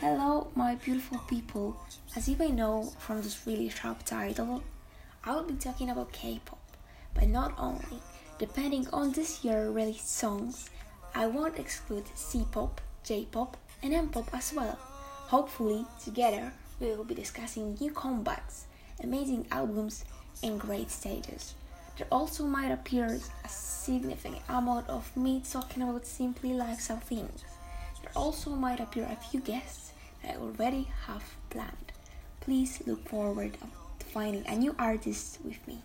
Hello, my beautiful people. As you may know from this really sharp title, I will be talking about K-pop. But not only, depending on this year released songs, I won't exclude C-pop, J-pop, and M-pop as well. Hopefully, together, we will be discussing new comebacks, amazing albums, and great stages. There also might appear a significant amount of me talking about simply lifestyle things. There also might appear a few guests that I already have planned. Please look forward to finding a new artist with me.